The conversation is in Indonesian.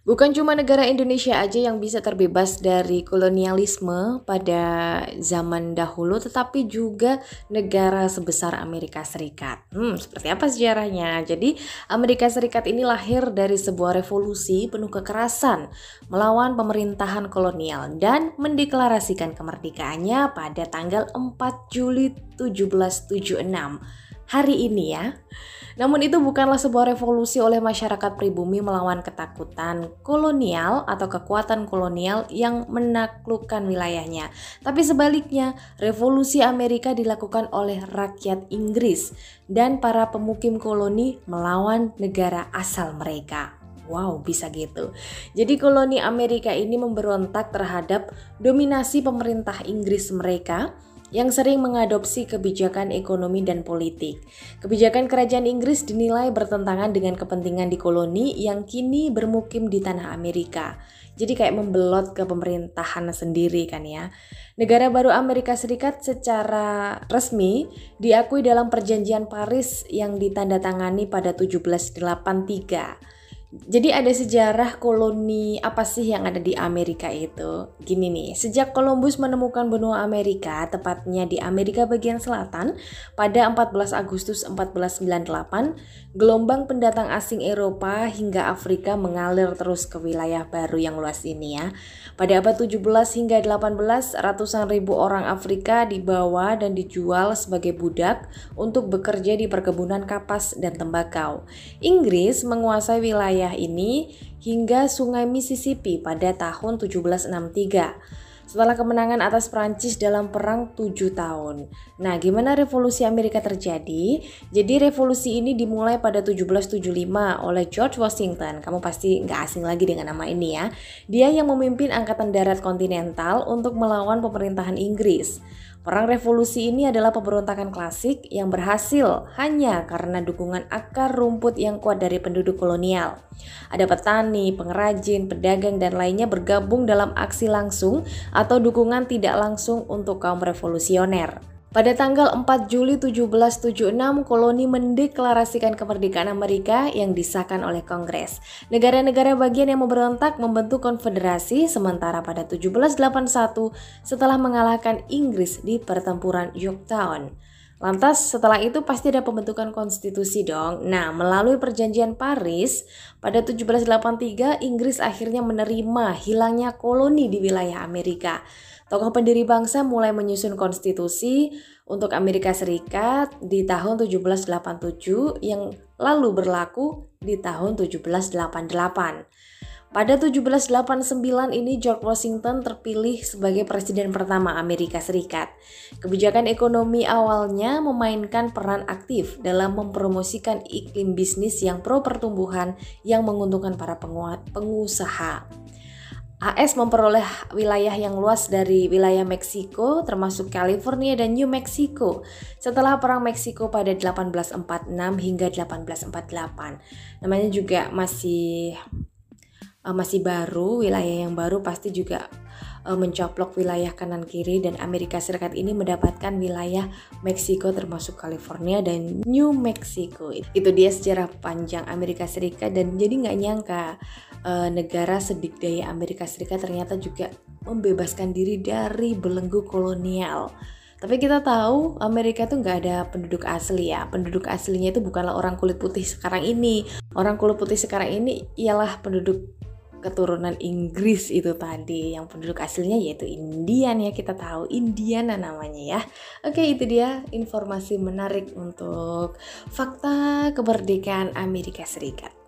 Bukan cuma negara Indonesia aja yang bisa terbebas dari kolonialisme pada zaman dahulu, tetapi juga negara sebesar Amerika Serikat. Hmm, seperti apa sejarahnya? Jadi, Amerika Serikat ini lahir dari sebuah revolusi penuh kekerasan melawan pemerintahan kolonial dan mendeklarasikan kemerdekaannya pada tanggal 4 Juli 1776 hari ini ya. Namun itu bukanlah sebuah revolusi oleh masyarakat pribumi melawan ketakutan kolonial atau kekuatan kolonial yang menaklukkan wilayahnya. Tapi sebaliknya, revolusi Amerika dilakukan oleh rakyat Inggris dan para pemukim koloni melawan negara asal mereka. Wow, bisa gitu. Jadi koloni Amerika ini memberontak terhadap dominasi pemerintah Inggris mereka yang sering mengadopsi kebijakan ekonomi dan politik. Kebijakan kerajaan Inggris dinilai bertentangan dengan kepentingan di koloni yang kini bermukim di tanah Amerika. Jadi kayak membelot ke pemerintahan sendiri kan ya. Negara baru Amerika Serikat secara resmi diakui dalam perjanjian Paris yang ditandatangani pada 1783. Jadi ada sejarah koloni apa sih yang ada di Amerika itu? Gini nih, sejak Columbus menemukan benua Amerika, tepatnya di Amerika bagian selatan, pada 14 Agustus 1498, gelombang pendatang asing Eropa hingga Afrika mengalir terus ke wilayah baru yang luas ini ya. Pada abad 17 hingga 18, ratusan ribu orang Afrika dibawa dan dijual sebagai budak untuk bekerja di perkebunan kapas dan tembakau. Inggris menguasai wilayah wilayah ini hingga Sungai Mississippi pada tahun 1763 setelah kemenangan atas Prancis dalam perang 7 tahun. Nah, gimana revolusi Amerika terjadi? Jadi revolusi ini dimulai pada 1775 oleh George Washington. Kamu pasti nggak asing lagi dengan nama ini ya. Dia yang memimpin Angkatan Darat Kontinental untuk melawan pemerintahan Inggris. Perang revolusi ini adalah pemberontakan klasik yang berhasil hanya karena dukungan akar rumput yang kuat dari penduduk kolonial. Ada petani, pengrajin, pedagang, dan lainnya bergabung dalam aksi langsung atau dukungan tidak langsung untuk kaum revolusioner. Pada tanggal 4 Juli 1776, koloni mendeklarasikan kemerdekaan Amerika yang disahkan oleh Kongres. Negara-negara bagian yang memberontak membentuk konfederasi sementara pada 1781 setelah mengalahkan Inggris di pertempuran Yorktown. Lantas setelah itu pasti ada pembentukan konstitusi dong. Nah, melalui perjanjian Paris pada 1783 Inggris akhirnya menerima hilangnya koloni di wilayah Amerika. Tokoh pendiri bangsa mulai menyusun konstitusi untuk Amerika Serikat di tahun 1787 yang lalu berlaku di tahun 1788. Pada 1789 ini George Washington terpilih sebagai presiden pertama Amerika Serikat. Kebijakan ekonomi awalnya memainkan peran aktif dalam mempromosikan iklim bisnis yang pro pertumbuhan yang menguntungkan para pengusaha. AS memperoleh wilayah yang luas dari wilayah Meksiko termasuk California dan New Mexico setelah Perang Meksiko pada 1846 hingga 1848. Namanya juga masih uh, masih baru, wilayah yang baru pasti juga uh, mencoplok wilayah kanan kiri dan Amerika Serikat ini mendapatkan wilayah Meksiko termasuk California dan New Mexico. Itu dia sejarah panjang Amerika Serikat dan jadi nggak nyangka uh, negara sedikdaya Amerika Serikat ternyata juga membebaskan diri dari belenggu kolonial. Tapi kita tahu Amerika tuh nggak ada penduduk asli ya. Penduduk aslinya itu bukanlah orang kulit putih sekarang ini. Orang kulit putih sekarang ini ialah penduduk keturunan Inggris itu tadi. Yang penduduk aslinya yaitu Indian ya kita tahu Indiana namanya ya. Oke itu dia informasi menarik untuk fakta kemerdekaan Amerika Serikat